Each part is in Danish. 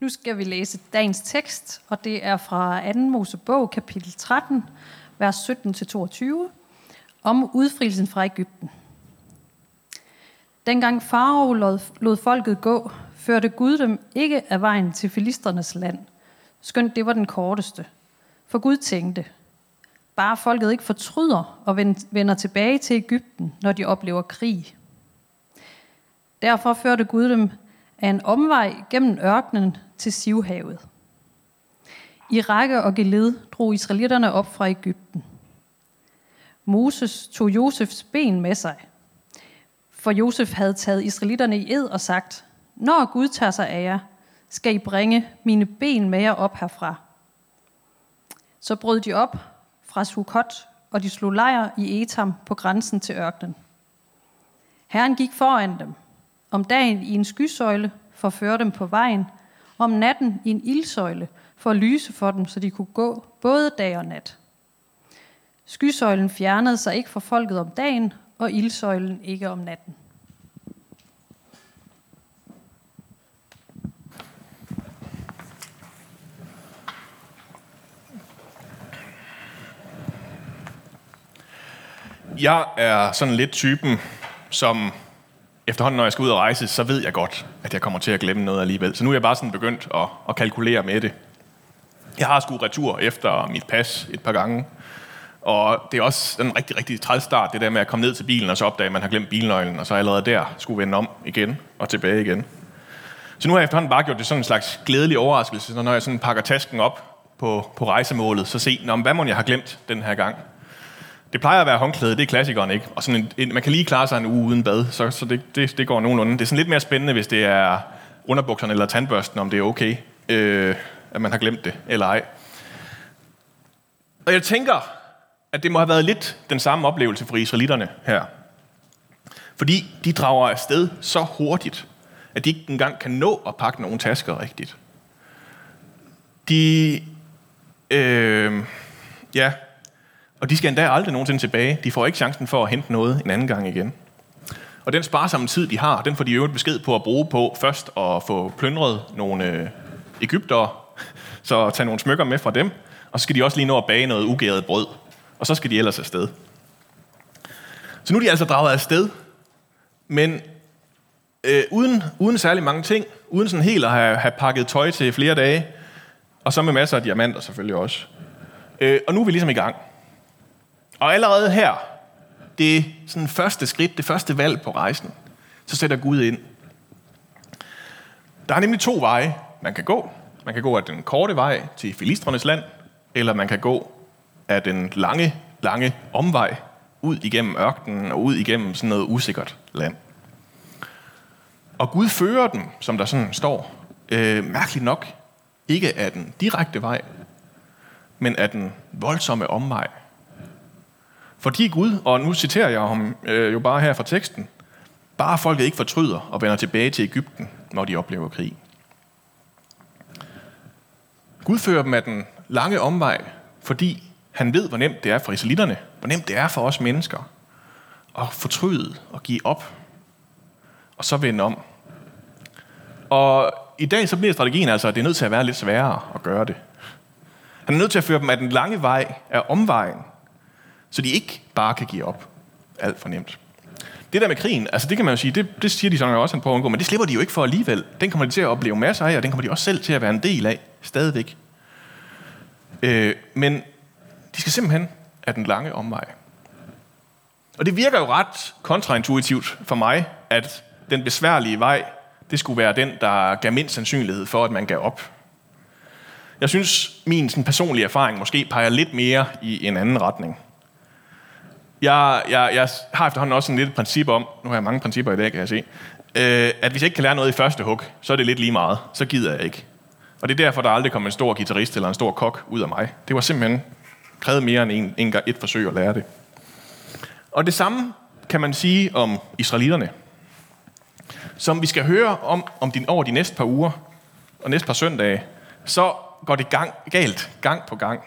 Nu skal vi læse dagens tekst, og det er fra 2. Mosebog, kapitel 13, vers 17-22, om udfrielsen fra Ægypten. Dengang Farao lod lod folket gå, førte Gud dem ikke af vejen til filistrenes land, skønt det var den korteste. For Gud tænkte, bare folket ikke fortryder og vender tilbage til Ægypten, når de oplever krig. Derfor førte Gud dem af en omvej gennem ørkenen til Sivhavet. I række og geled drog israelitterne op fra Ægypten. Moses tog Josefs ben med sig, for Josef havde taget israelitterne i ed og sagt, når Gud tager sig af jer, skal I bringe mine ben med jer op herfra. Så brød de op fra Sukkot, og de slog lejr i Etam på grænsen til ørkenen. Herren gik foran dem, om dagen i en skysøjle for at føre dem på vejen, om natten i en ildsøjle for at lyse for dem, så de kunne gå både dag og nat. Skysøjlen fjernede sig ikke fra folket om dagen, og ildsøjlen ikke om natten. Jeg er sådan lidt typen, som efterhånden, når jeg skal ud og rejse, så ved jeg godt, at jeg kommer til at glemme noget alligevel. Så nu er jeg bare sådan begyndt at, at kalkulere med det. Jeg har sgu retur efter mit pas et par gange. Og det er også en rigtig, rigtig træls start, det der med at komme ned til bilen, og så opdage, at man har glemt bilnøglen, og så allerede der skulle vende om igen og tilbage igen. Så nu har jeg efterhånden bare gjort det sådan en slags glædelig overraskelse, når jeg sådan pakker tasken op på, på rejsemålet, så se, hvad må jeg har glemt den her gang. Det plejer at være håndklæde, det er klassikeren, ikke? Og sådan en, en, man kan lige klare sig en uge uden bad, så, så det, det, det går nogenlunde. Det er sådan lidt mere spændende, hvis det er underbukserne eller tandbørsten, om det er okay, øh, at man har glemt det, eller ej. Og jeg tænker, at det må have været lidt den samme oplevelse for israelitterne her. Fordi de drager afsted så hurtigt, at de ikke engang kan nå at pakke nogen tasker rigtigt. De, øh, ja, og de skal endda aldrig nogensinde tilbage. De får ikke chancen for at hente noget en anden gang igen. Og den sparsomme tid, de har, den får de øvrigt besked på at bruge på først at få plyndret nogle øh, Ægyptere, så tage nogle smykker med fra dem, og så skal de også lige nå at bage noget ugæret brød, og så skal de ellers afsted. Så nu er de altså draget afsted, men øh, uden, uden særlig mange ting, uden sådan helt at have, have pakket tøj til flere dage, og så med masser af diamanter selvfølgelig også. Øh, og nu er vi ligesom i gang. Og allerede her, det sådan første skridt, det første valg på rejsen, så sætter Gud ind. Der er nemlig to veje, man kan gå. Man kan gå af den korte vej til filistrenes land, eller man kan gå af den lange, lange omvej ud igennem ørkenen og ud igennem sådan noget usikkert land. Og Gud fører dem, som der sådan står, øh, mærkeligt nok, ikke af den direkte vej, men af den voldsomme omvej, fordi Gud, og nu citerer jeg ham øh, jo bare her fra teksten, bare folket ikke fortryder og vender tilbage til Ægypten, når de oplever krig. Gud fører dem af den lange omvej, fordi han ved, hvor nemt det er for israelitterne, hvor nemt det er for os mennesker at fortryde og give op, og så vende om. Og i dag så bliver strategien altså, at det er nødt til at være lidt sværere at gøre det. Han er nødt til at føre dem af den lange vej, af omvejen, så de ikke bare kan give op alt for nemt. Det der med krigen, altså det kan man jo sige, det, det siger de sådan også, han prøver at undgå, men det slipper de jo ikke for alligevel. Den kommer de til at opleve masser af, og den kommer de også selv til at være en del af, stadigvæk. Øh, men de skal simpelthen af den lange omvej. Og det virker jo ret kontraintuitivt for mig, at den besværlige vej, det skulle være den, der gav mindst sandsynlighed for, at man gav op. Jeg synes, min sådan, personlige erfaring måske peger lidt mere i en anden retning. Jeg, jeg, jeg har efterhånden også en lidt princip om, nu har jeg mange principper i dag, kan jeg se, øh, at hvis jeg ikke kan lære noget i første hug, så er det lidt lige meget. Så gider jeg ikke. Og det er derfor, der aldrig kommer en stor guitarist eller en stor kok ud af mig. Det var simpelthen krævet mere end en, en, et forsøg at lære det. Og det samme kan man sige om israelitterne, som vi skal høre om, om din, over de næste par uger og næste par søndage, så går det gang, galt gang på gang.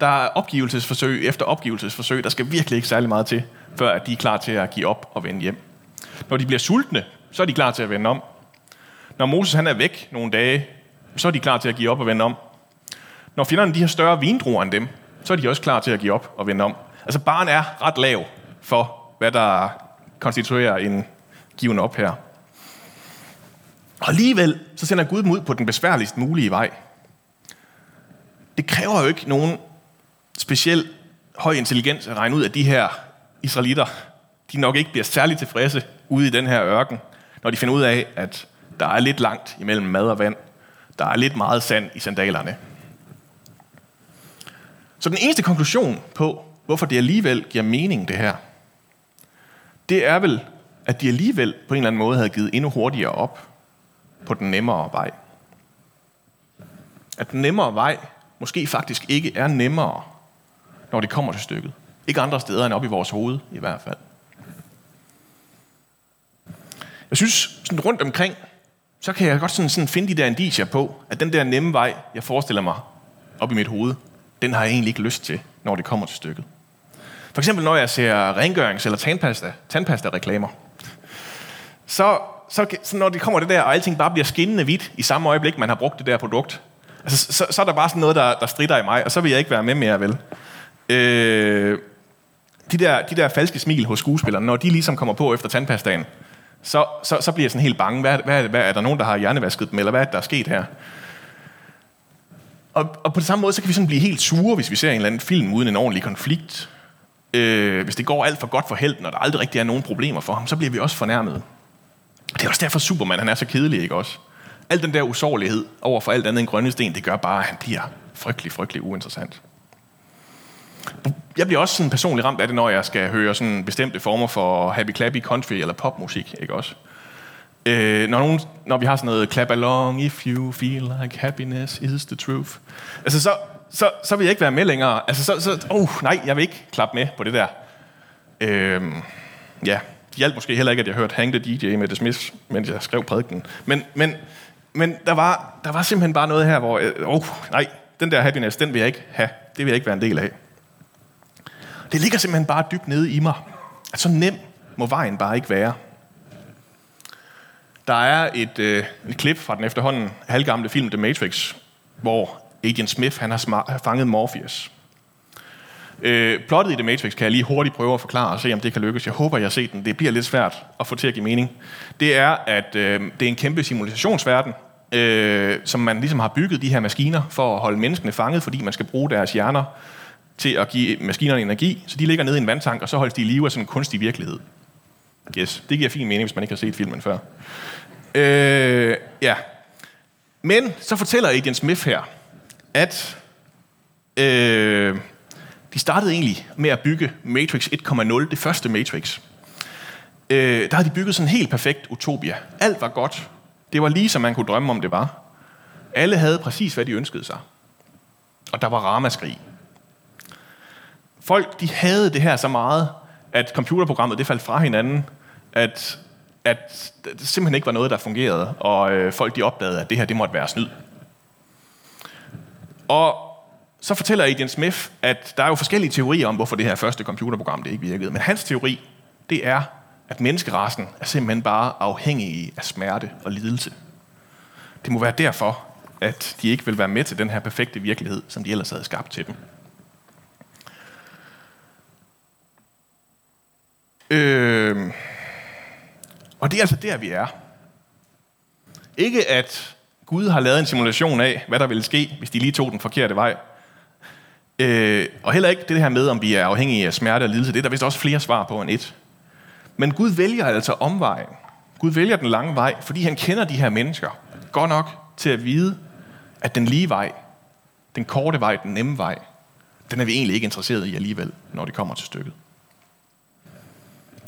Der er opgivelsesforsøg efter opgivelsesforsøg. Der skal virkelig ikke særlig meget til, før at de er klar til at give op og vende hjem. Når de bliver sultne, så er de klar til at vende om. Når Moses han er væk nogle dage, så er de klar til at give op og vende om. Når fjenderne de har større vindruer end dem, så er de også klar til at give op og vende om. Altså barn er ret lav for, hvad der konstituerer en given op her. Og alligevel, så sender Gud dem ud på den besværligst mulige vej. Det kræver jo ikke nogen speciel høj intelligens at regne ud, at de her israelitter, de nok ikke bliver særligt tilfredse ude i den her ørken, når de finder ud af, at der er lidt langt imellem mad og vand. Der er lidt meget sand i sandalerne. Så den eneste konklusion på, hvorfor det alligevel giver mening, det her, det er vel, at de alligevel på en eller anden måde havde givet endnu hurtigere op på den nemmere vej. At den nemmere vej måske faktisk ikke er nemmere, når det kommer til stykket. Ikke andre steder end op i vores hoved, i hvert fald. Jeg synes, sådan rundt omkring, så kan jeg godt sådan, sådan finde de der indiger på, at den der nemme vej, jeg forestiller mig op i mit hoved, den har jeg egentlig ikke lyst til, når det kommer til stykket. For eksempel når jeg ser rengørings- eller tandpasta, tandpasta-reklamer, så, så, så når det kommer det der, og alting bare bliver skinnende hvidt i samme øjeblik, man har brugt det der produkt, altså, så, så er der bare sådan noget, der, der strider i mig, og så vil jeg ikke være med mere, vel? Øh, de, der, de der falske smil hos skuespillerne, når de ligesom kommer på efter tandpastaen, så, så, så bliver jeg sådan helt bange. Hvad, hvad, hvad, er der nogen, der har hjernevasket dem, eller hvad er det, der er sket her? Og, og på den samme måde, så kan vi sådan blive helt sure, hvis vi ser en eller anden film uden en ordentlig konflikt. Øh, hvis det går alt for godt for helten, og der aldrig rigtig er nogen problemer for ham, så bliver vi også fornærmet. Det er også derfor Superman, han er så kedelig, ikke også? Al den der usårlighed over for alt andet end grønne sten, det gør bare, at han bliver frygtelig, frygtelig uinteressant. Jeg bliver også sådan personligt ramt af det, når jeg skal høre sådan bestemte former for happy clappy country eller popmusik, ikke også? Øh, når, nogen, når vi har sådan noget clap along if you feel like happiness is the truth. Altså så, så, så vil jeg ikke være med længere. Altså så, så oh, nej, jeg vil ikke klappe med på det der. Øh, ja, det hjalp måske heller ikke, at jeg hørte Hang the DJ med The Smiths, mens jeg skrev prædiken. Men, men, men der, var, der var simpelthen bare noget her, hvor, oh, nej, den der happiness, den vil jeg ikke have. Det vil jeg ikke være en del af. Det ligger simpelthen bare dybt nede i mig. At så nem må vejen bare ikke være. Der er et, øh, et klip fra den efterhånden halvgamle film The Matrix, hvor Agent Smith han har fanget Morpheus. Øh, plottet i The Matrix kan jeg lige hurtigt prøve at forklare og se, om det kan lykkes. Jeg håber, jeg har set den. Det bliver lidt svært at få til at give mening. Det er, at øh, det er en kæmpe simulationsverden, øh, som man ligesom har bygget de her maskiner for at holde menneskene fanget, fordi man skal bruge deres hjerner til at give maskinerne energi. Så de ligger nede i en vandtank, og så holdes de i live af sådan en kunstig virkelighed. Yes, det giver fin mening, hvis man ikke har set filmen før. Øh, ja. Men så fortæller Agent Smith her, at øh, de startede egentlig med at bygge Matrix 1.0, det første Matrix. Øh, der havde de bygget sådan en helt perfekt utopia. Alt var godt. Det var lige som man kunne drømme om det var. Alle havde præcis, hvad de ønskede sig. Og der var ramaskrig. Folk, de havde det her så meget, at computerprogrammet det faldt fra hinanden, at, at det simpelthen ikke var noget, der fungerede, og øh, folk de opdagede, at det her det måtte være snyd. Og så fortæller Adrian Smith, at der er jo forskellige teorier om, hvorfor det her første computerprogram det ikke virkede. Men hans teori, det er, at menneskerassen er simpelthen bare afhængig af smerte og lidelse. Det må være derfor, at de ikke vil være med til den her perfekte virkelighed, som de ellers havde skabt til dem. Øh, og det er altså der, vi er. Ikke at Gud har lavet en simulation af, hvad der ville ske, hvis de lige tog den forkerte vej. Øh, og heller ikke det her med, om vi er afhængige af smerte og lidelse. Det er der vist også flere svar på end et. Men Gud vælger altså omvejen. Gud vælger den lange vej, fordi han kender de her mennesker godt nok til at vide, at den lige vej, den korte vej, den nemme vej, den er vi egentlig ikke interesseret i alligevel, når det kommer til stykket.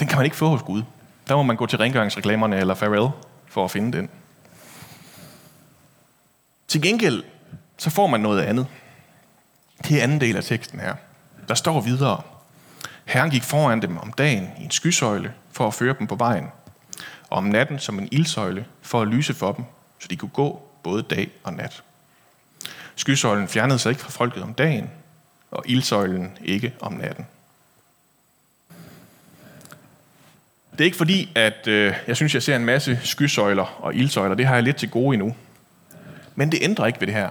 Den kan man ikke få hos Gud. Der må man gå til rengøringsreklamerne eller Farrell for at finde den. Til gengæld, så får man noget andet. Det er anden del af teksten her. Der står videre. Herren gik foran dem om dagen i en skysøjle for at føre dem på vejen, og om natten som en ildsøjle for at lyse for dem, så de kunne gå både dag og nat. Skysøjlen fjernede sig ikke fra folket om dagen, og ildsøjlen ikke om natten. Det er ikke fordi, at øh, jeg synes, jeg ser en masse skysøjler og ildsøjler. Det har jeg lidt til gode endnu. Men det ændrer ikke ved det her,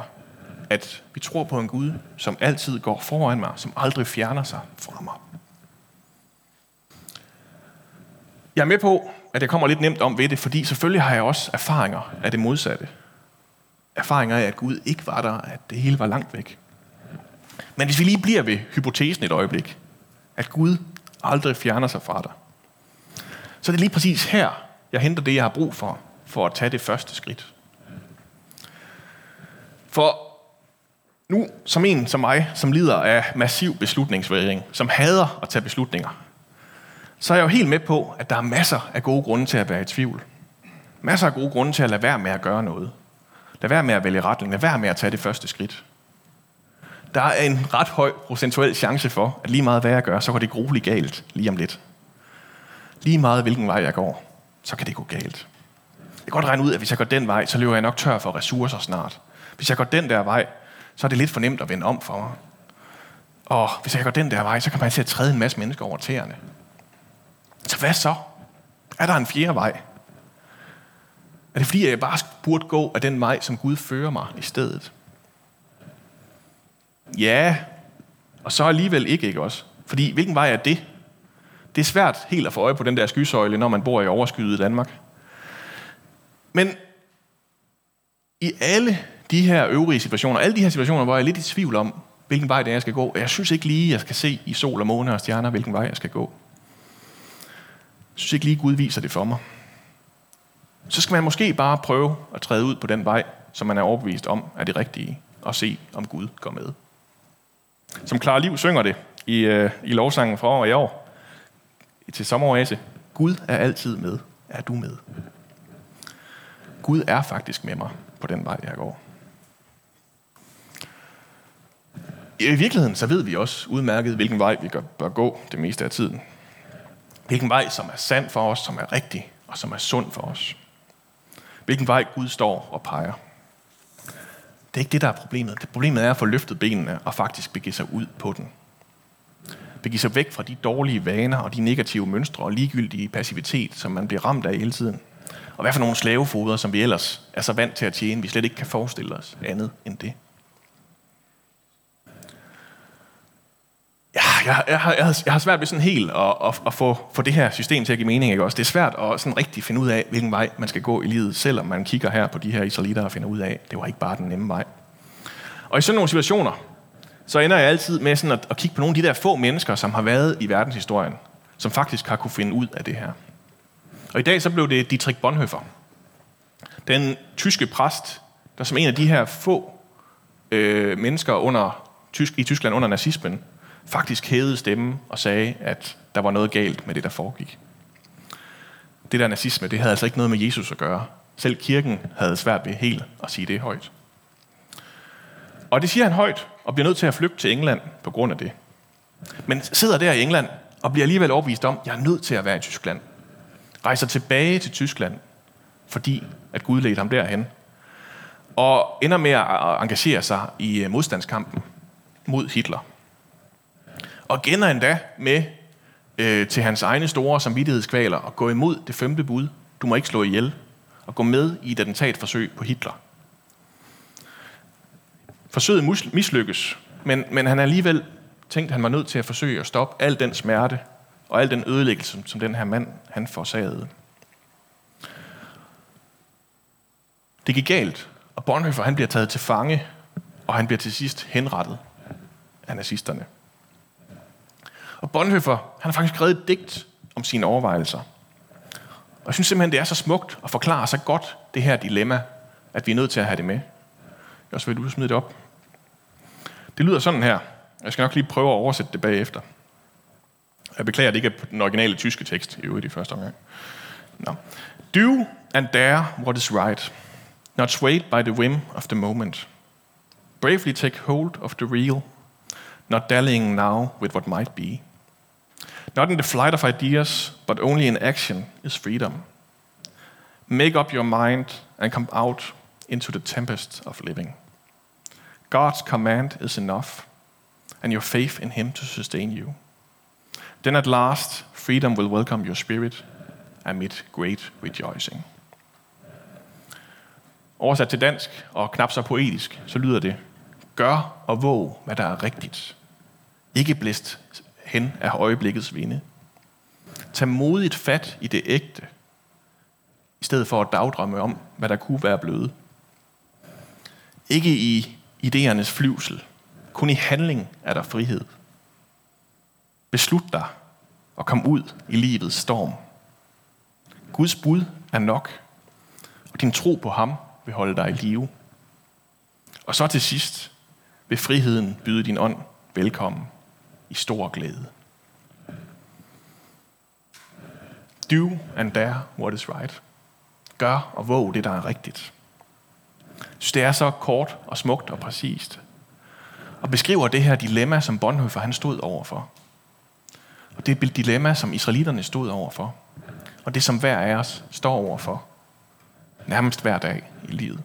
at vi tror på en Gud, som altid går foran mig, som aldrig fjerner sig fra mig. Jeg er med på, at jeg kommer lidt nemt om ved det, fordi selvfølgelig har jeg også erfaringer af det modsatte. Erfaringer af, at Gud ikke var der, at det hele var langt væk. Men hvis vi lige bliver ved hypotesen et øjeblik, at Gud aldrig fjerner sig fra dig, så er det lige præcis her, jeg henter det, jeg har brug for, for at tage det første skridt. For nu, som en som mig, som lider af massiv beslutningsværing, som hader at tage beslutninger, så er jeg jo helt med på, at der er masser af gode grunde til at være i tvivl. Masser af gode grunde til at lade være med at gøre noget. Lad være med at vælge retning. Lad være med at tage det første skridt. Der er en ret høj procentuel chance for, at lige meget hvad jeg gør, så går det grueligt galt lige om lidt. Lige meget hvilken vej jeg går, så kan det gå galt. Jeg kan godt regne ud, at hvis jeg går den vej, så løber jeg nok tør for ressourcer snart. Hvis jeg går den der vej, så er det lidt for nemt at vende om for mig. Og hvis jeg går den der vej, så kan man se at træde en masse mennesker over tæerne. Så hvad så? Er der en fjerde vej? Er det fordi, jeg bare burde gå af den vej, som Gud fører mig i stedet? Ja, og så alligevel ikke, ikke også? Fordi hvilken vej er det? Det er svært helt at få øje på den der skysøjle, når man bor i overskyet Danmark. Men i alle de her øvrige situationer, alle de her situationer, hvor jeg er lidt i tvivl om, hvilken vej det er, jeg skal gå, og jeg synes ikke lige, jeg skal se i sol og måne og stjerner, hvilken vej jeg skal gå. Jeg synes ikke lige, Gud viser det for mig. Så skal man måske bare prøve at træde ud på den vej, som man er overbevist om er det rigtige, og se, om Gud går med. Som Klar Liv synger det i, øh, i lovsangen fra år i år, til sommeroase. Gud er altid med. Er du med? Gud er faktisk med mig på den vej, jeg går. I virkeligheden så ved vi også udmærket, hvilken vej vi bør gå det meste af tiden. Hvilken vej, som er sand for os, som er rigtig og som er sund for os. Hvilken vej Gud står og peger. Det er ikke det, der er problemet. Det problemet er at få løftet benene og faktisk begive sig ud på den. Begive sig væk fra de dårlige vaner og de negative mønstre og ligegyldige passivitet, som man bliver ramt af hele tiden. Og hvad for nogle slavefoder, som vi ellers er så vant til at tjene, vi slet ikke kan forestille os andet end det. Ja, jeg, jeg, har, jeg, har, jeg har svært ved sådan helt at, at, at få, få det her system til at give mening. Ikke også? Det er svært at sådan rigtig finde ud af, hvilken vej man skal gå i livet, selvom man kigger her på de her israelitter og finder ud af, at det var ikke bare den nemme vej. Og i sådan nogle situationer, så ender jeg altid med sådan at, at kigge på nogle af de der få mennesker, som har været i verdenshistorien, som faktisk har kunne finde ud af det her. Og i dag så blev det Dietrich Bonhoeffer, den tyske præst, der som en af de her få øh, mennesker under, tysk, i Tyskland under nazismen, faktisk hævede stemmen og sagde, at der var noget galt med det, der foregik. Det der nazisme, det havde altså ikke noget med Jesus at gøre. Selv kirken havde svært ved helt at sige det højt. Og det siger han højt, og bliver nødt til at flygte til England på grund af det. Men sidder der i England og bliver alligevel overbevist om, at jeg er nødt til at være i Tyskland. Rejser tilbage til Tyskland, fordi at Gud ledte ham derhen. Og ender med at engagere sig i øh, modstandskampen mod Hitler. Og gænder endda med øh, til hans egne store samvittighedskvaler at gå imod det femte bud. Du må ikke slå ihjel. Og gå med i et attentatforsøg på Hitler. Forsøget mislykkes, men, men han alligevel tænkt, at han var nødt til at forsøge at stoppe al den smerte og al den ødelæggelse, som den her mand han forsagede. Det gik galt, og Bonhoeffer han bliver taget til fange, og han bliver til sidst henrettet af nazisterne. Og Bonhoeffer, han har faktisk skrevet et digt om sine overvejelser. Og jeg synes simpelthen, det er så smukt at forklare så godt det her dilemma, at vi er nødt til at have det med. Jeg også vil du smide det op. Det lyder sådan her. Jeg skal nok lige prøve at oversætte det bagefter. Jeg beklager, at det ikke er den originale tyske tekst i øvrigt i første omgang. No. Do and dare what is right, not swayed by the whim of the moment. Bravely take hold of the real, not dallying now with what might be. Not in the flight of ideas, but only in action is freedom. Make up your mind and come out into the tempest of living. God's command is enough, and your faith in Him to sustain you. Then at last, freedom will welcome your spirit amid great rejoicing. Oversat til dansk og knap så poetisk, så lyder det, gør og våg, hvad der er rigtigt. Ikke blæst hen af øjeblikkets vinde. Tag modigt fat i det ægte, i stedet for at dagdrømme om, hvad der kunne være blevet. Ikke i idéernes flyvsel, kun i handling er der frihed. Beslut dig og kom ud i livets storm. Guds bud er nok, og din tro på ham vil holde dig i live. Og så til sidst vil friheden byde din ånd velkommen i stor glæde. Do and dare what is right. Gør og våg det, der er rigtigt synes, det er så kort og smukt og præcist. Og beskriver det her dilemma, som Bonhoeffer han stod overfor. Og det er et dilemma, som israelitterne stod overfor. Og det, som hver af os står overfor. Nærmest hver dag i livet.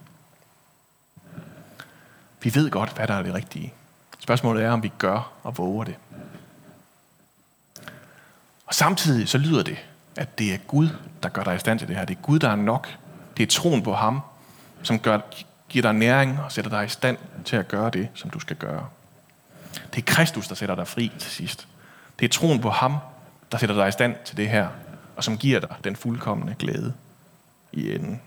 Vi ved godt, hvad der er det rigtige. Spørgsmålet er, om vi gør og våger det. Og samtidig så lyder det, at det er Gud, der gør dig i stand til det her. Det er Gud, der er nok. Det er troen på ham, som gør, giver dig næring og sætter dig i stand til at gøre det, som du skal gøre. Det er Kristus, der sætter dig fri til sidst. Det er troen på ham, der sætter dig i stand til det her, og som giver dig den fuldkommende glæde i enden.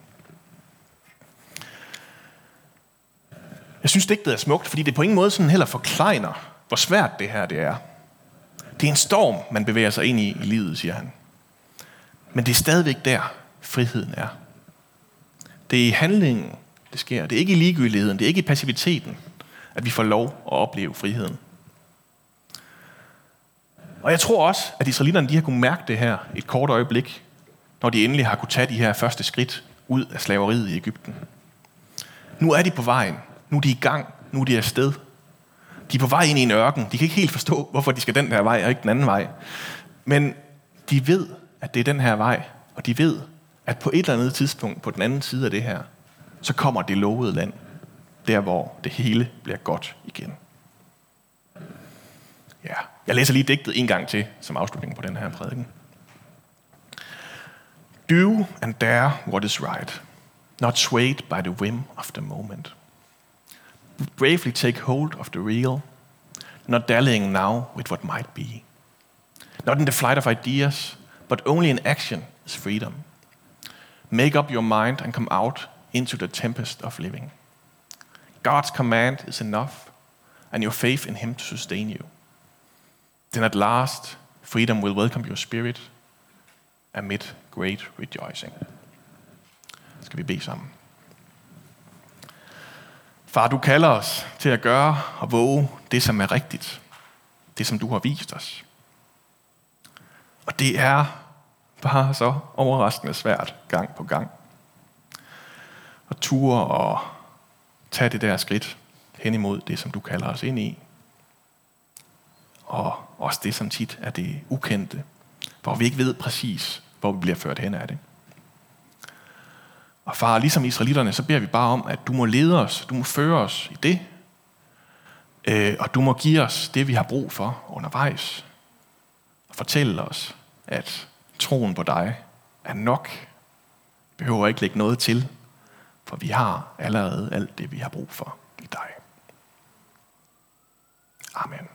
Jeg synes, digtet er smukt, fordi det på ingen måde sådan heller forklejner, hvor svært det her det er. Det er en storm, man bevæger sig ind i i livet, siger han. Men det er stadigvæk der, friheden er. Det er i handlingen, det sker. Det er ikke i ligegyldigheden, det er ikke i passiviteten, at vi får lov at opleve friheden. Og jeg tror også, at israelitterne de har kunne mærke det her et kort øjeblik, når de endelig har kunne tage de her første skridt ud af slaveriet i Ægypten. Nu er de på vejen. Nu er de i gang. Nu er de afsted. De er på vej ind i en ørken. De kan ikke helt forstå, hvorfor de skal den der vej og ikke den anden vej. Men de ved, at det er den her vej, og de ved, at på et eller andet tidspunkt på den anden side af det her, så kommer det lovede land, der hvor det hele bliver godt igen. Ja, jeg læser lige digtet en gang til, som afslutning på den her prædiken. Do and dare what is right, not swayed by the whim of the moment. Bravely take hold of the real, not dallying now with what might be. Not in the flight of ideas, but only in action is freedom. Make up your mind and come out into the tempest of living. God's command is enough, and your faith in Him to sustain you. Then at last, freedom will welcome your spirit amid great rejoicing. Skal vi bede sammen. Far, du kalder os til at gøre og våge det, som er rigtigt. Det, som du har vist os. Og det er bare så overraskende svært gang på gang. Og ture og tage det der skridt hen imod det, som du kalder os ind i. Og også det, som tit er det ukendte, hvor vi ikke ved præcis, hvor vi bliver ført hen af det. Og far, ligesom israelitterne, så beder vi bare om, at du må lede os, du må føre os i det, øh, og du må give os det, vi har brug for undervejs, og fortælle os, at troen på dig er nok. Vi behøver ikke lægge noget til, for vi har allerede alt det, vi har brug for i dig. Amen.